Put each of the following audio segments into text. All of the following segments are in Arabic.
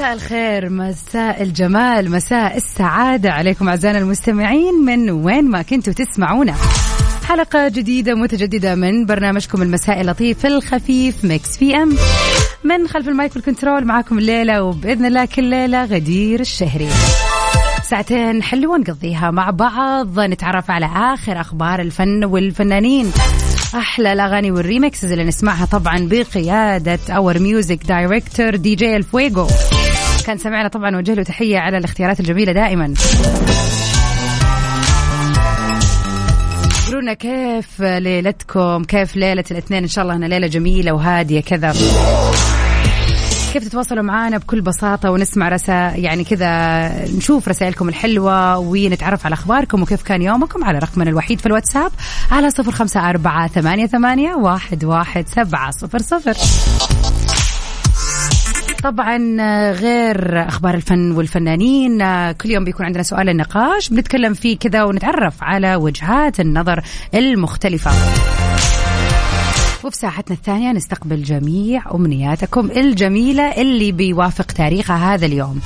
مساء الخير مساء الجمال مساء السعادة عليكم أعزائنا المستمعين من وين ما كنتوا تسمعونا. حلقة جديدة متجددة من برنامجكم المسائي اللطيف الخفيف Mix PM. من خلف ال mic وال control معاكم الليلة وبإذن الله كل ليلة غدير الشهري. ساعتين حلوة نقضيها مع بعض نتعرف على آخر أخبار الفن والفنانين. أحلى الأغاني وال remixes اللي نسمعها طبعا بقيادة our music director DJ الفويجو كان سمعنا طبعا وجه له تحية على الاختيارات الجميلة دائما. قولوا لنا كيف ليلتكم؟ كيف ليلة الاثنين؟ إن شاء الله أنها ليلة جميلة وهادية كذا. كيف تتواصلوا معنا بكل بساطة ونسمع رسائل يعني كذا نشوف رسائلكم الحلوة ونتعرف على أخباركم وكيف كان يومكم على رقمنا الوحيد في الواتساب على صفر خمسة أربعة ثمانية, ثمانية واحد, واحد سبعة صفر صفر. طبعا غير أخبار الفن والفنانين كل يوم بيكون عندنا سؤال النقاش بنتكلم فيه كذا ونتعرف على وجهات النظر المختلفة. وفي ساحتنا الثانية نستقبل جميع أمنياتكم الجميلة اللي بيوافق تاريخها هذا اليوم.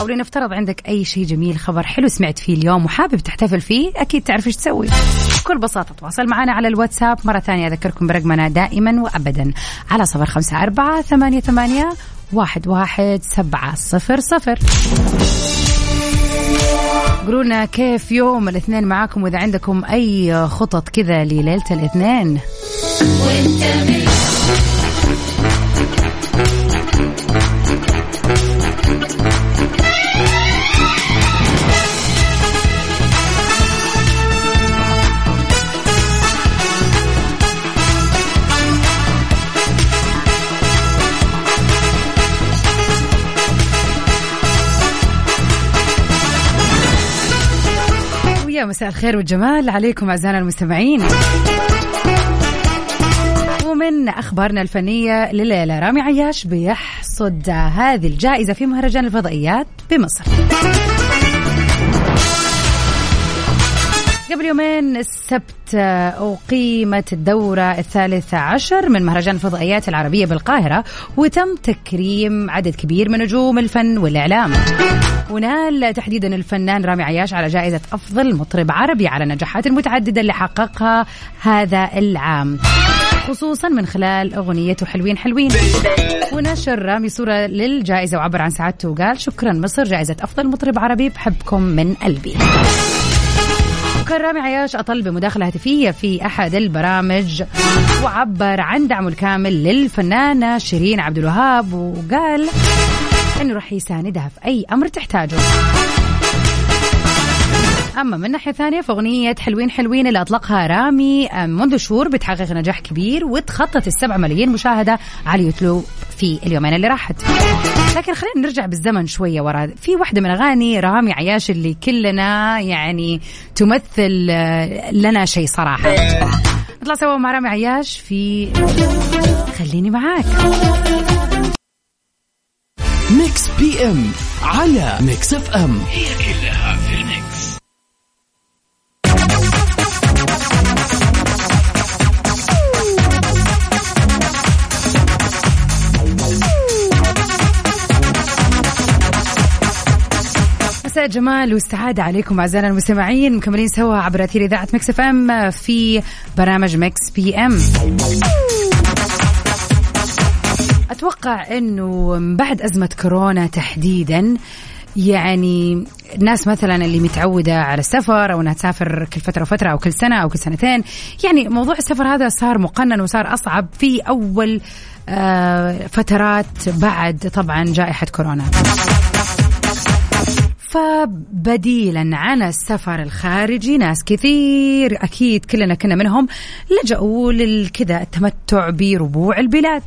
أو لنفترض عندك أي شيء جميل خبر حلو سمعت فيه اليوم وحابب تحتفل فيه أكيد تعرف إيش تسوي. بكل بساطة تواصل معنا على الواتساب. مرة ثانية أذكركم برقمنا دائما وأبدا. على صفر خمسة أربعة ثمانية, ثمانية واحد, واحد سبعة صفر صفر. قولوا لنا كيف يوم الاثنين معاكم وإذا عندكم أي خطط كذا لليلة الاثنين. ويا مساء الخير والجمال. عليكم أعزائنا المستمعين. ومن أخبارنا الفنية لليلة رامي عياش بيحصد هذه الجائزة في مهرجان الفضائيات بمصر قبل يومين السبت أقيمت الدورة الثالثة عشر من مهرجان الفضائيات العربية بالقاهرة وتم تكريم عدد كبير من نجوم الفن والإعلام. ونال تحديدا الفنان رامي عياش على جائزة أفضل مطرب عربي على النجاحات المتعددة اللي حققها هذا العام. خصوصا من خلال أغنيته حلوين حلوين. ونشر رامي صورة للجائزة وعبر عن سعادته وقال شكرا مصر جائزة أفضل مطرب عربي بحبكم من قلبي. وكان رامي عياش أطل بمداخلة هاتفية في أحد البرامج. وعبر عن دعمه الكامل للفنانة شيرين عبد الوهاب وقال إنه راح يساندها في أي أمر تحتاجه. أما من ناحية ثانية فاغنيه حلوين حلوين اللي أطلقها رامي منذ شهور بتحقق نجاح كبير وتخطت السبع ملايين مشاهدة على يوتيوب في اليومين اللي راحت. لكن خلينا نرجع بالزمن شوية ورا. في واحدة من أغاني رامي عياش اللي كلنا يعني تمثل لنا شيء صراحة. نطلع سوا مع رامي عياش في خليني معاك. Mix PM على Mix FM. هي كلها في ال mix. مساء الجمال والسعادة عليكم أعزائنا المستمعين مكملين سوا عبر أثير إذاعة Mix FM في برنامج Mix PM. أتوقع أنه بعد أزمة كورونا تحديدا يعني الناس مثلا اللي متعودة على السفر أو أنها تسافر كل فترة وفترة أو كل سنة أو كل سنتين يعني موضوع السفر هذا صار مقنن وصار أصعب في أول آه فترات بعد طبعا جائحة كورونا. فبديلا عن السفر الخارجي ناس كثير أكيد كلنا كنا منهم لجأوا للكذا التمتع بربوع البلاد.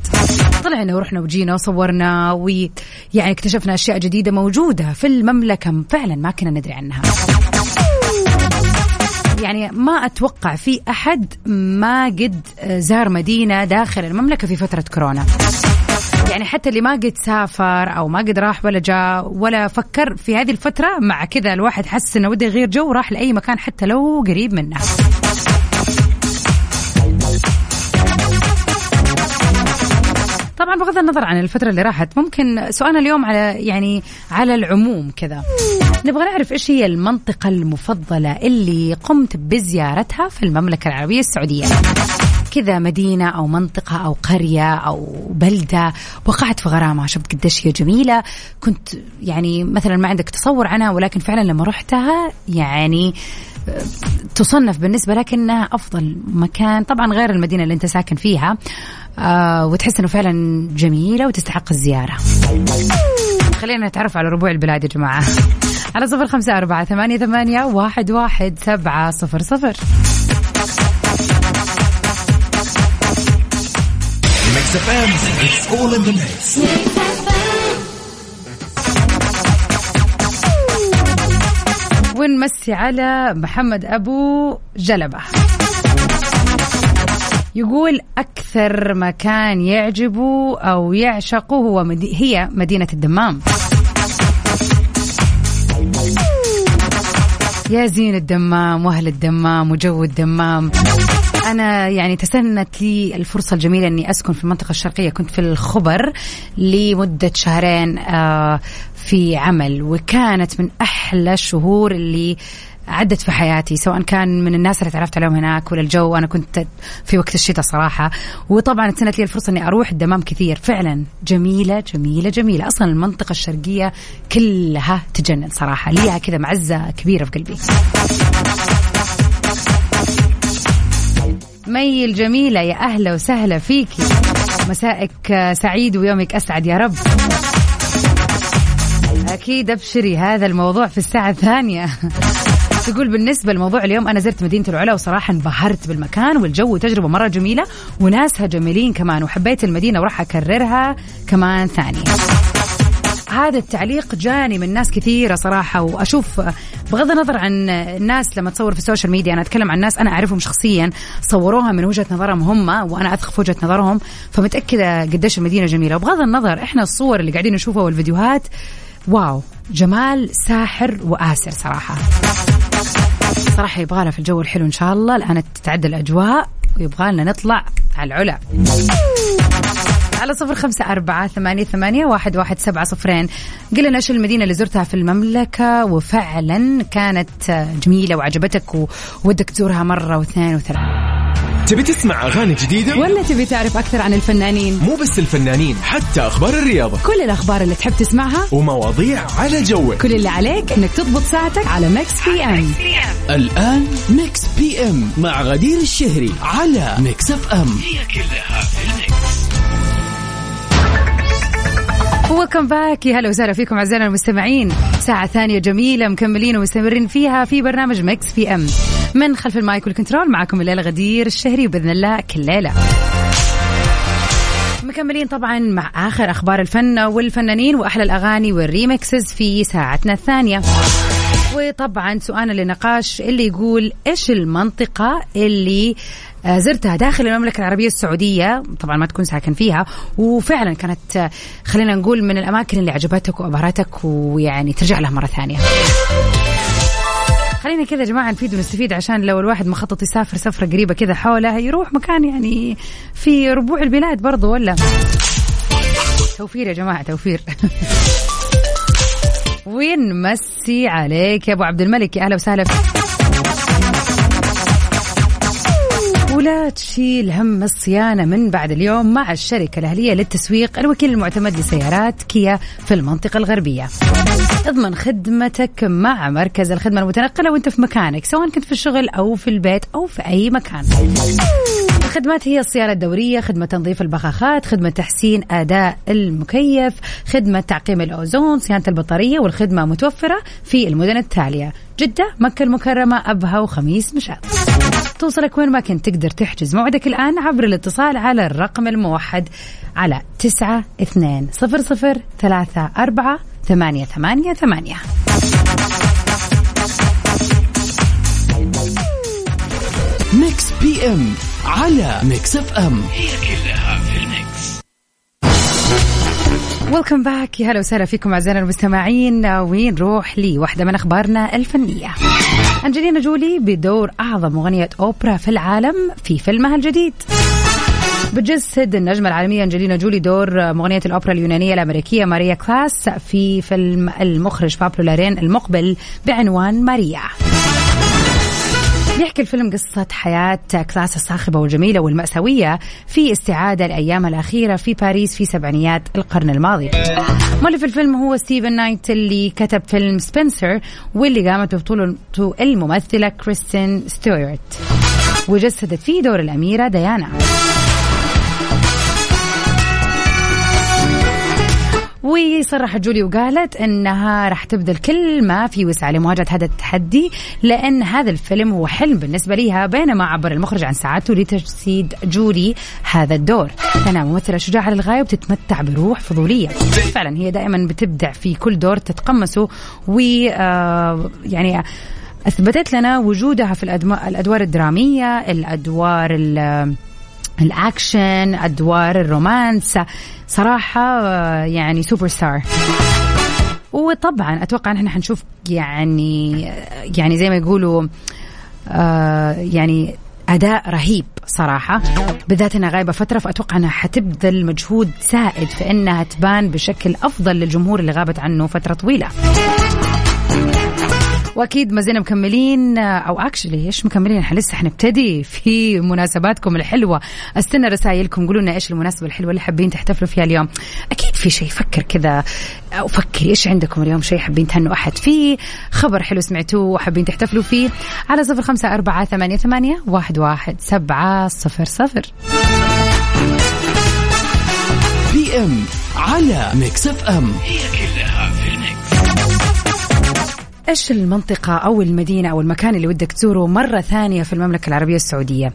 طلعنا ورحنا وجينا وصورنا ويعني اكتشفنا أشياء جديدة موجودة في المملكة فعلا ما كنا ندري عنها. يعني ما أتوقع في أحد ما قد زار مدينة داخل المملكة في فترة كورونا. يعني حتى اللي ما قد سافر أو ما قد راح ولا جاء ولا فكر في هذه الفترة مع كذا الواحد حس إنه وده يغير جو راح لأي مكان حتى لو قريب منه. طبعا بغض النظر عن الفترة اللي راحت ممكن سؤالنا اليوم على يعني على العموم كذا. نبغى نعرف إيش هي المنطقة المفضلة اللي قمت بزيارتها في المملكة العربية السعودية؟ كذا مدينة أو منطقة أو قرية أو بلدة وقعت في غرامة. شفت قديش هي جميلة. كنت يعني مثلا ما عندك تصور عنها ولكن فعلا لما رحتها يعني تصنف بالنسبة لك إنها أفضل مكان طبعا غير المدينة اللي أنت ساكن فيها آه وتحس إنه فعلا جميلة وتستحق الزيارة. خلينا نتعرف على ربوع البلاد يا جماعة. على صفر خمسة أربعة ثمانية ثمانية واحد واحد سبعة صفر صفر. FM it's all in the mix ونمسي على محمد أبو جلبة. يقول أكثر مكان يعجبه أو يعشقه هو مدي هي مدينة الدمام. يا زين الدمام وأهل الدمام وجو الدمام. أنا يعني تسنت لي الفرصة الجميلة إني أسكن في المنطقة الشرقية. كنت في الخبر لمدة شهرين آه، في عمل وكانت من أحلى الشهور اللي عدت في حياتي سواء كان من الناس اللي تعرفت عليهم هناك ولا الجو. أنا كنت في وقت الشتاء صراحة. وطبعا تسنت لي الفرصة إني أروح الدمام كثير. فعلا جميلة جميلة جميلة. أصلا المنطقة الشرقية كلها تجنن صراحة. ليها كذا معزة كبيرة في قلبي. مي الجميلة يا أهلا وسهلا فيكي مسائك سعيد ويومك أسعد يا رب. أكيد أبشري هذا الموضوع في الساعة الثانية. تقول بالنسبة لموضوع اليوم أنا زرت مدينة العلا وصراحة انبهرت بالمكان والجو تجربة مرة جميلة وناسها جميلين كمان وحبيت المدينة وراح أكررها كمان ثانية. هذا التعليق جاني من ناس كثيرة صراحة وأشوف بغض النظر عن الناس لما تصور في السوشيال ميديا أنا أتكلم عن ناس أنا أعرفهم شخصيا صوروها من وجهة نظرهم هم وأنا أثق في وجهة نظرهم فمتأكدة قديش المدينة جميلة. وبغض النظر إحنا الصور اللي قاعدين نشوفها والفيديوهات واو جمال ساحر وآسر صراحة. صراحة يبغى في الجو الحلو إن شاء الله الآن تتعدى الأجواء ويبغى لنا نطلع على العلا. على صفر خمسة أربعة ثمانية, ثمانية واحد, واحد سبعة صفرين. قل لنا إيش المدينة اللي زرتها في المملكة وفعلا كانت جميلة وعجبتك وودك تزورها مرة واثنين وثلاثة. تبي تسمع أغاني جديدة؟ ولا تبي تعرف أكثر عن الفنانين؟ مو بس الفنانين حتى أخبار الرياضة. كل الأخبار اللي تحب تسمعها ومواضيع على جوك. كل اللي عليك إنك تضبط ساعتك على Mix PM الآن Mix PM مع غدير الشهري على Mix FM هي كلها في ال mix welcome back. يا هلا وسهلا فيكم أعزائنا المستمعين. ساعة ثانية جميلة مكملين ومستمرين فيها في برنامج Mix PM. من خلف ال mic وال control معكم الليلة غدير الشهري وباذن الله كل ليلة. مكملين طبعا مع آخر أخبار الفن والفنانين وأحلى الأغاني وال remixes في ساعتنا الثانية. وطبعا سؤالنا للنقاش اللي يقول إيش المنطقة اللي زرتها داخل المملكة العربية السعودية. طبعا ما تكون ساكن فيها. وفعلا كانت آه، خلينا نقول من الأماكن اللي عجبتك وأبهرتك ويعني ترجع لها مرة ثانية. خلينا كذا يا جماعة نفيد ونستفيد عشان لو الواحد مخطط يسافر سفرة قريبة كذا حوله يروح مكان يعني في ربوع البلاد برضو ولا؟ توفير يا جماعة توفير. ونمسي عليك يا أبو عبد الملك؟ يا أهلا وسهلا. فيك. ولا تشيل هم الصيانة من بعد اليوم مع الشركة الأهلية للتسويق الوكيل المعتمد لسيارات كيا في المنطقة الغربية. اضمن خدمتك مع مركز الخدمة المتنقلة وانت في مكانك سواء كنت في الشغل أو في البيت أو في أي مكان. الخدمات هي الصيانة الدورية خدمة تنظيف البخاخات خدمة تحسين أداء المكيف خدمة تعقيم الأوزون صيانة البطارية والخدمة متوفرة في المدن التالية. جدة مكة المكرمة أبها وخميس مشاط توصلك وين ما كنت تقدر تحجز موعدك الآن عبر الاتصال على الرقم الموحد على تسعة اثنين صفر صفر ثلاثة أربعة ثمانية ثمانية ثمانية. Mix PM على Mix FM هي كلها في ال mix. welcome back يا هلا وسهلا فيكم أعزائنا المستمعين. ونروح لواحدة من أخبارنا الفنية. أنجلينا جولي بدور أعظم مغنية أوبرا في العالم في فيلمها الجديد. بتجسد النجمة العالمية أنجلينا جولي دور مغنية الأوبرا اليونانية الأمريكية ماريا كلاس في فيلم المخرج بابلو لارين المقبل بعنوان ماريا. بيحكي الفيلم قصة حياة كلاس الصاخبة والجميلة والمأساوية في استعادة لأيامها الأخيرة في باريس في سبعينيات القرن الماضي. مؤلف الفيلم هو ستيفن نايت اللي كتب فيلم سبنسر واللي قامت ببطولته الممثلة كريستين ستيوارت. وجسدت فيه دور الأميرة ديانا. وصرحت جولي وقالت إنها راح تبذل كل ما في وسعها لمواجهة هذا التحدي لأن هذا الفيلم هو حلم بالنسبة لها بينما عبر المخرج عن سعادته لتجسيد جولي هذا الدور. لانها ممثلة شجاعة للغاية وتتمتع بروح فضولية. فعلا هي دائما بتبدع في كل دور تتقمصه و آه، يعني أثبتت لنا وجودها في الأدوار الدرامية الأدوار الأكشن أدوار ال romance. صراحة يعني سوبر ستار وطبعا أتوقع إحنا حنشوف يعني يعني زي ما يقولوا آه يعني أداء رهيب صراحة. بالذات إنها غايبة فترة فأتوقع إنها حتبذل مجهود زايد في إنها تبان بشكل أفضل للجمهور اللي غابت عنه فترة طويلة. واكيد ما زلنا مكملين أو actually إيش مكملين؟ إحنا لسه حنبتدي في مناسباتكم الحلوة. أستنى رسائلكم قولوا لنا إيش المناسبة الحلوة اللي حابين تحتفلوا فيها اليوم. أكيد في شيء فكر كذا. أو فكري إيش عندكم اليوم شيء حابين تهنوا أحد فيه؟ خبر حلو سمعتوه وحابين تحتفلوا فيه. على صفر خمسة أربعة ثمانية ثمانية واحد واحد سبعة صفر صفر. PM على Mix FM. هي كلها إيش المنطقة أو المدينة أو المكان اللي ودك تزوره مرة ثانية في المملكة العربية السعودية؟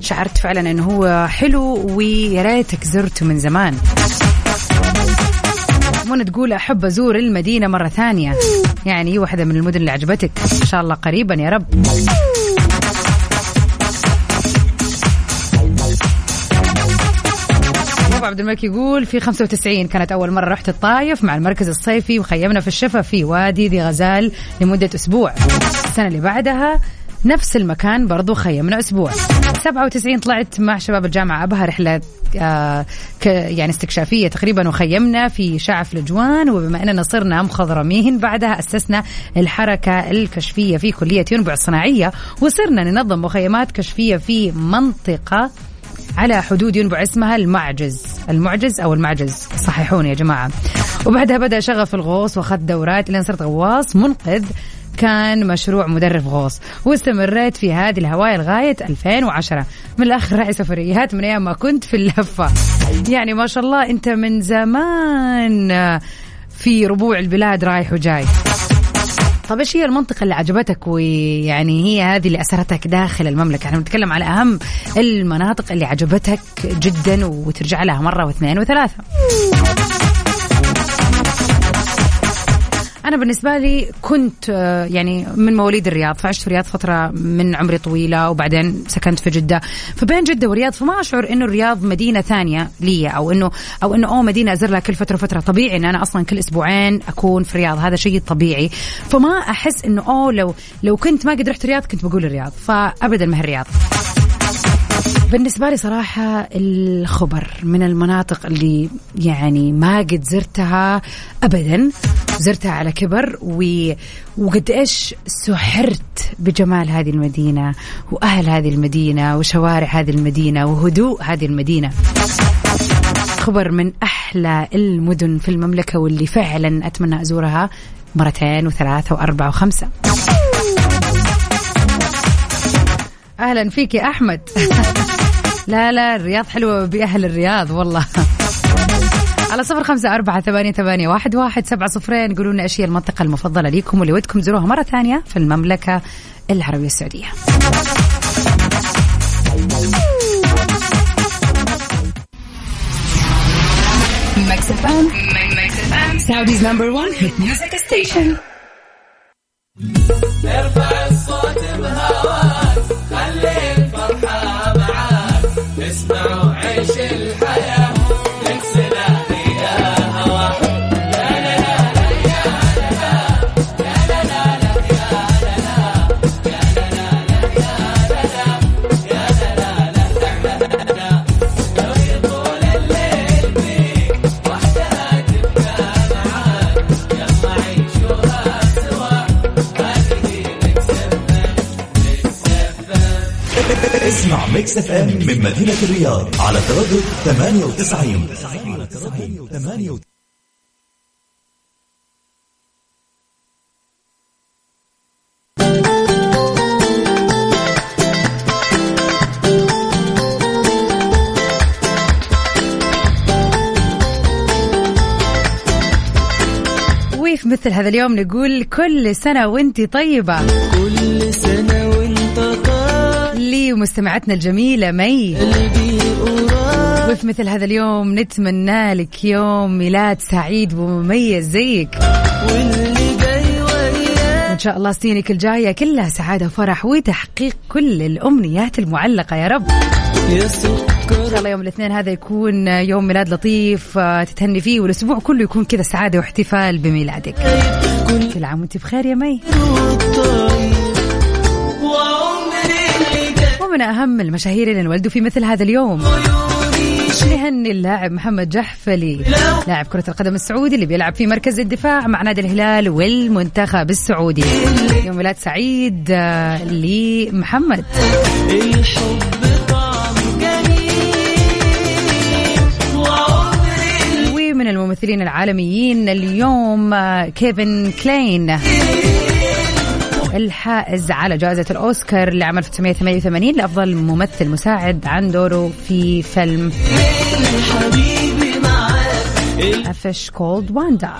شعرت فعلا إنه هو حلو ويا ريتك زرته من زمان. منى تقول أحب أزور المدينة مرة ثانية. يعني واحدة من المدن اللي عجبتك إن شاء الله قريبا يا رب. أبو عبد الملك يقول في 95 كانت أول مرة رحت الطايف مع المركز الصيفي وخيمنا في الشفا في وادي ذي غزال لمدة أسبوع. السنة اللي بعدها نفس المكان برضو خيمنا أسبوع. 97 طلعت مع شباب الجامعة أبها رحلة آه يعني استكشافية تقريبا وخيمنا في شعف لجوان وبما إننا صرنا مخضرمين بعدها أسسنا الحركة الكشفية في كلية ينبع الصناعية وصرنا ننظم مخيمات كشفية في منطقة على حدود ينبع اسمها المعجز. المعجز أو المعجز. صححوني يا جماعة. وبعدها بدأ شغف الغوص وأخذت دورات لين صرت غواص. منقذ كان مشروع مدرب غوص. واستمريت في هذه الهواية لغاية 2010 من الآخر رأي سفريات من أيام ما كنت في اللفة. يعني ما شاء الله أنت من زمان في ربوع البلاد رايح وجاي. طب إيش هي المنطقة اللي عجبتك ويعني هي هذه اللي أثرتك داخل المملكة، إحنا بنتكلم على أهم المناطق اللي عجبتك جدا وترجع لها مرة واثنين وثلاثة. أنا بالنسبة لي كنت آه، يعني من مواليد الرياض فعشت في الرياض فترة من عمري طويلة وبعدين سكنت في جدة. فبين جدة والرياض فما أشعر إنه الرياض مدينة ثانية لي أو إنه أو إنه أوه مدينة أزور لها كل فترة وفترة. طبيعي إن أنا أصلا كل أسبوعين أكون في الرياض هذا شيء طبيعي. فما أحس إنه أوه لو لو كنت ما قد رحت الرياض كنت بقول الرياض. فأبدا ما هي الرياض بالنسبة لي صراحة الخبر من المناطق اللي يعني ما قد زرتها أبدا زرتها على كبر و... وقد إيش سحرت بجمال هذه المدينة وأهل هذه المدينة وشوارع هذه المدينة وهدوء هذه المدينة. خبر من أحلى المدن في المملكة واللي فعلا أتمنى أزورها مرتين وثلاثة وأربعة وخمسة. أهلا فيك يا أحمد. لا لا الرياض حلوة بأهل الرياض والله. على صفر خمسة أربعة ثمانية, ثمانية واحد, واحد سبعة صفرين. قولوا لنا إيش هي المنطقة المفضلة ليكم واللي ودكم تزوروها مرة ثانية في المملكة العربية السعودية. Saudi's number one hit music station. ارفع الصوت بهواك. Mix FM من مدينة الرياض على تردد 98 98 وفي مثل هذا اليوم نقول كل سنة وانت طيبة. كل ومستمعتنا الجميلة مي. وفي مثل هذا اليوم نتمنى لك يوم ميلاد سعيد ومميز زيك. وإن شاء الله سنينك الجاية كلها سعادة وفرح وتحقيق كل الأمنيات المعلقة يا رب. سكر شاء الله يوم الاثنين هذا يكون يوم ميلاد لطيف آه، تتهني فيه والأسبوع كله يكون كذا سعادة واحتفال بميلادك. كل عام وانت بخير يا مي. ومن أهم المشاهير اللي انولدوا في مثل هذا اليوم. نهني اللاعب محمد جحفلي لاعب كرة القدم السعودي اللي بيلعب في مركز الدفاع مع نادي الهلال والمنتخب السعودي. يوم ميلاد سعيد آه، لمحمد ومن الممثلين العالميين اليوم آه، كيفن كلين. الحائز على جائزة الأوسكار لعام 1988 لأفضل ممثل مساعد عن دوره في فيلم أفش كولد واندا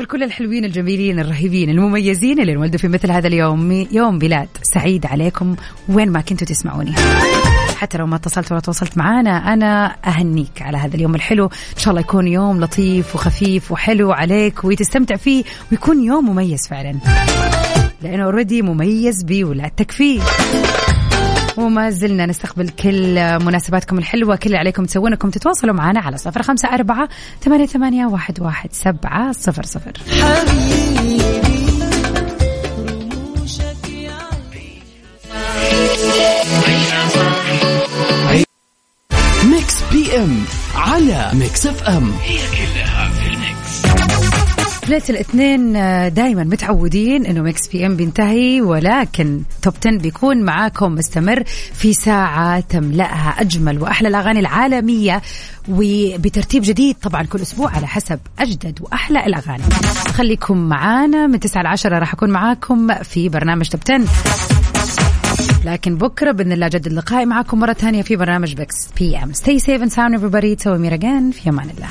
لكل الحلوين الجميلين الرهيبين المميزين اللي انولدوا في مثل هذا اليوم يوم بلاد. سعيد عليكم وين ما كنتوا تسمعوني. حتى لو ما اتصلت ولا تواصلت معانا أنا أهنيك على هذا اليوم الحلو. إن شاء الله يكون يوم لطيف وخفيف وحلو عليك وتستمتع فيه ويكون يوم مميز فعلا. لأنه اوريدي مميز بولادتك فيه وما زلنا نستقبل كل مناسباتكم الحلوة كل اللي عليكم تسوونكم تتواصلوا معنا على صفر خمسة أربعة ثمانية, ثمانية واحد, واحد سبعة صفر صفر. حبيبي. PM على Mix FM. ليلة الاثنين دائما متعودين إنه Mix PM بينتهي ولكن Top 10 بيكون معاكم مستمر في ساعة تملأها أجمل وأحلى الأغاني العالمية وبترتيب جديد طبعا كل أسبوع على حسب أجدد وأحلى الأغاني. خليكم معانا من 9 ل 10 راح أكون معاكم في برنامج Top 10 لكن بكرة بإذن الله يتجدد اللقاء معكم مرة ثانية في برنامج Mix PM stay safe and sound everybody. tomorrow في أمان الله.